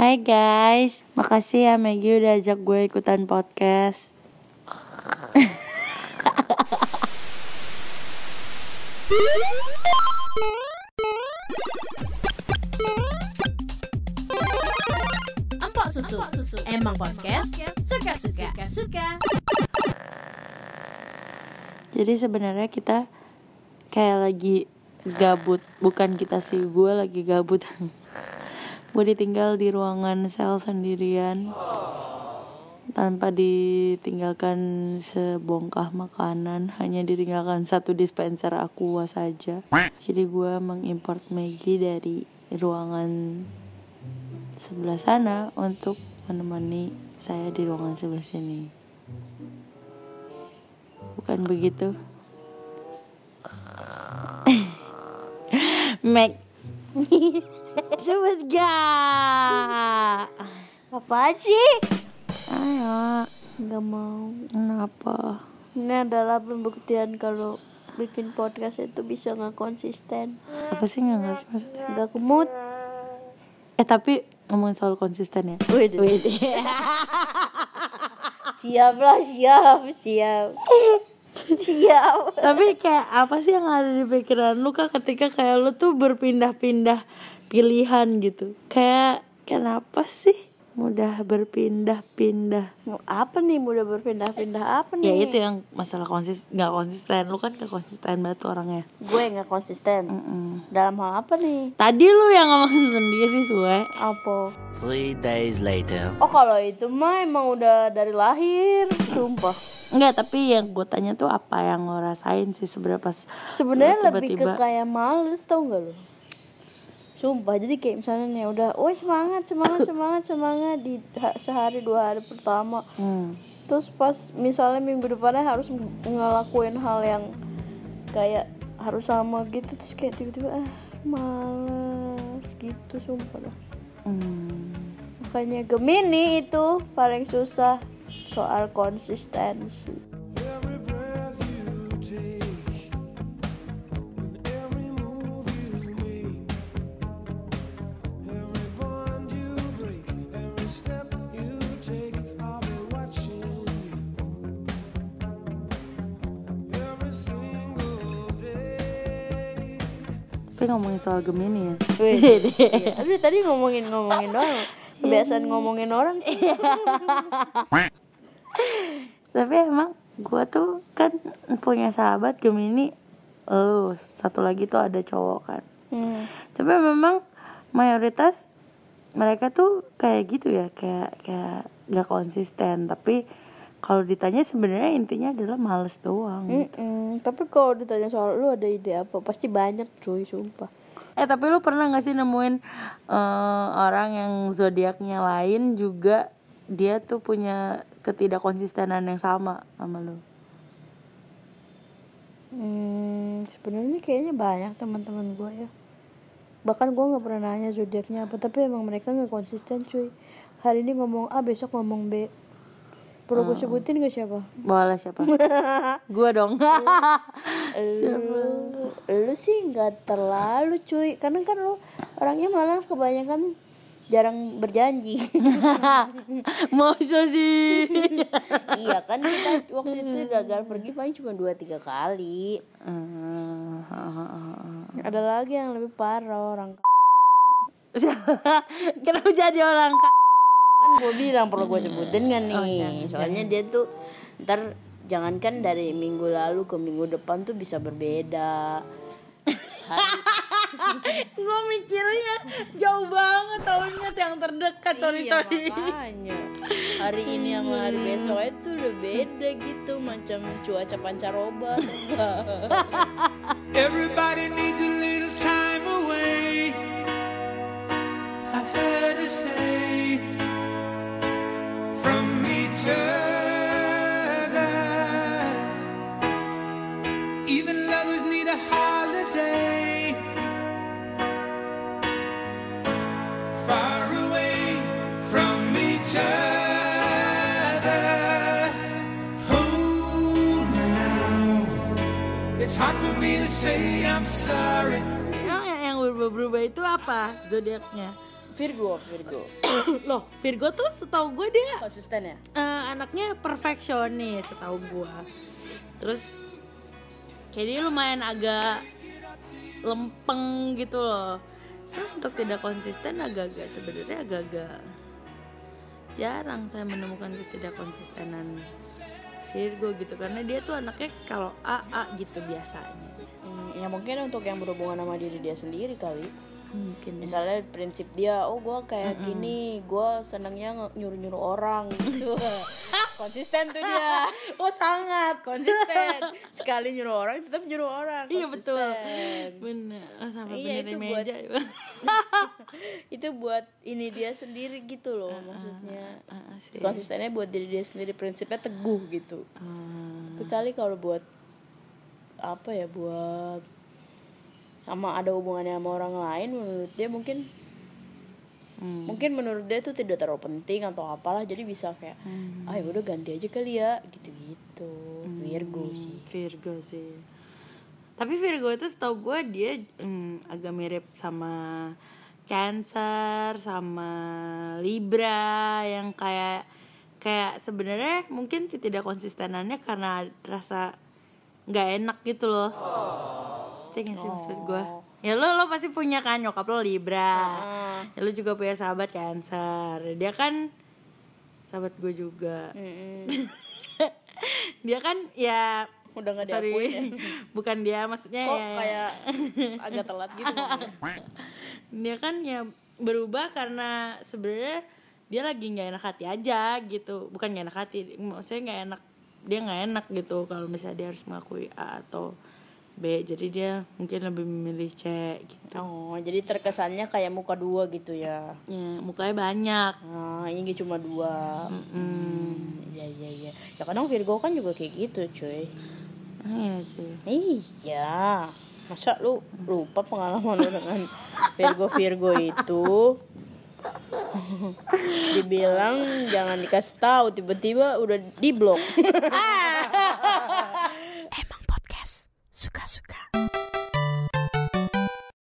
Hai guys, makasih ya Maggie udah ajak gue ikutan podcast. Empok susu. Emang podcast suka-suka. Suka. Jadi sebenarnya kita kayak lagi gabut, bukan kita sih, gue lagi gabut. gue ditinggal di ruangan sel sendirian. Tanpa ditinggalkan sebongkah makanan hanya ditinggalkan satu dispenser aqua saja. Jadi gue mengimport Maggie dari ruangan sebelah sana untuk menemani saya di ruangan sebelah sini. Bukan begitu? Meg Cepet gak Apa sih? Ayo. Gak mau. Kenapa? Ini adalah pembuktian kalau bikin podcast itu bisa nggak konsisten, Apa sih gak ngerti maksudnya? Nggak kemut. Eh tapi ngomongin soal konsisten ya? Wih, Wih, siap lah, siap, siap, siap. Tapi kayak apa sih yang ada di pikiran lu kak ketika kayak lu tuh berpindah-pindah pilihan gitu Kayak kenapa sih mudah berpindah-pindah Mau apa nih? Mudah berpindah-pindah apa Ya nih? itu yang masalah konsis nggak konsisten Lu kan gak konsisten banget orangnya Gue nggak konsisten. Mm-mm. Dalam hal apa nih? Tadi lu yang ngomong sendiri Sue Apa? Three days later. Oh kalau itu mah emang udah dari lahir, sumpah. Enggak tapi yang gue tanya tuh apa yang lo rasain sih seberapa Sebenarnya lebih ke kayak males tau gak lo? Sumpah jadi kayak misalnya nih udah, woi semangat semangat semangat semangat di ha- sehari dua hari pertama. Hmm. Terus pas misalnya minggu depannya harus ng- ngelakuin hal yang kayak harus sama gitu terus kayak tiba-tiba ah males gitu sumpah dah. Hmm. Makanya Gemini itu paling susah soal konsistensi. Every breath you take, Tapi ngomongin soal Gemini ya Wih, iya. Tadi ngomongin ngomongin doang. Kebiasaan ngomongin orang. Tapi emang gue tuh kan punya sahabat Gemini Lu satu lagi tuh ada cowok kan Hmm. Tapi memang mayoritas mereka tuh kayak gitu ya Kayak kayak gak konsisten Tapi kalau ditanya sebenarnya intinya adalah males doang gitu. Mm-mm. Tapi kalau ditanya soal lu ada ide apa? Pasti banyak cuy, sumpah. Eh tapi lu pernah gak sih nemuin eh, orang yang zodiaknya lain juga dia tuh punya ketidakkonsistenan yang sama sama lu? Hmm, sebenarnya kayaknya banyak teman-teman gue ya. Bahkan gue nggak pernah nanya zodiaknya apa, tapi emang mereka nggak konsisten cuy. Hari ini ngomong A, besok ngomong B. Perlu gue sebutin gak siapa? Boleh siapa? Gua dong. Lu, lu sih nggak terlalu cuy. Karena kan lu orangnya malah kebanyakan jarang berjanji. Masa sih? iya kan kita waktu itu gagal pergi paling cuma dua tiga kali. Ada lagi yang lebih parah orang Kenapa jadi orang kan gue bilang perlu gue sebutin kan nih. soalnya dia tuh ntar jangankan dari minggu lalu ke minggu depan tuh bisa berbeda. Gue mikirnya jauh banget tahunnya yang terdekat sorry Iya, sorry. makanya. Hari ini sama hari besok itu udah beda gitu macam cuaca pancaroba Everybody needs Emang yang, yang berubah-berubah itu apa zodiaknya? Virgo Virgo. Loh Virgo tuh setahu gue dia konsisten ya? eh, anaknya perfeksionis setahu gue terus kayak dia lumayan agak lempeng gitu loh. Nah, untuk tidak konsisten agak-agak sebenarnya agak-agak jarang saya menemukan ketidakkonsistenan Virgo gitu karena dia tuh anaknya kalau A A gitu biasanya. Hmm, ya mungkin untuk yang berhubungan sama diri dia sendiri kali. Mungkin. Ya. misalnya prinsip dia oh gue kayak gini gue senangnya nyuruh nyuruh orang gitu konsisten tuh dia. Oh sangat. Konsisten. Sekali nyuruh orang tetap nyuruh orang. Iya betul. Bener. Oh, sampai Iya, benerin itu buat- meja itu buat ini dia sendiri gitu loh maksudnya. Ah, ah, sih. konsistennya buat diri dia sendiri prinsipnya teguh gitu. Tapi kali kalau buat apa ya buat sama ada hubungannya sama orang lain menurut dia mungkin Hmm. mungkin menurut dia itu tidak terlalu penting atau apalah jadi bisa kayak Hmm. ah ya udah ganti aja kali ya gitu gitu Virgo sih. Virgo sih. Tapi Virgo itu setahu gue dia hmm, agak mirip sama Cancer sama Libra yang kayak kayak sebenarnya mungkin tidak konsistenannya karena rasa nggak enak gitu loh. Ngerti gak sih maksud gue ya lo lo pasti punya kan nyokap lo Libra. Ya lo juga punya sahabat Cancer. Dia kan sahabat gue juga. Mm-mm. dia kan ya udah nggak sorry ya. bukan dia maksudnya kok ya kayak agak telat gitu dia kan ya berubah karena sebenarnya dia lagi nggak enak hati aja gitu. Bukan nggak enak hati maksudnya nggak enak dia nggak enak gitu kalau misalnya dia harus mengakui A atau B jadi dia mungkin lebih memilih C gitu. Oh jadi terkesannya kayak muka dua gitu ya? Ya mukanya banyak. Ah ini cuma dua. Hmm iya iya iya. Ya kadang Virgo kan juga kayak gitu cuy. Ah, iya cuy. Iya. Masa lu lupa pengalaman lu dengan Virgo Virgo itu? Dibilang jangan dikasih tahu tiba-tiba udah di blok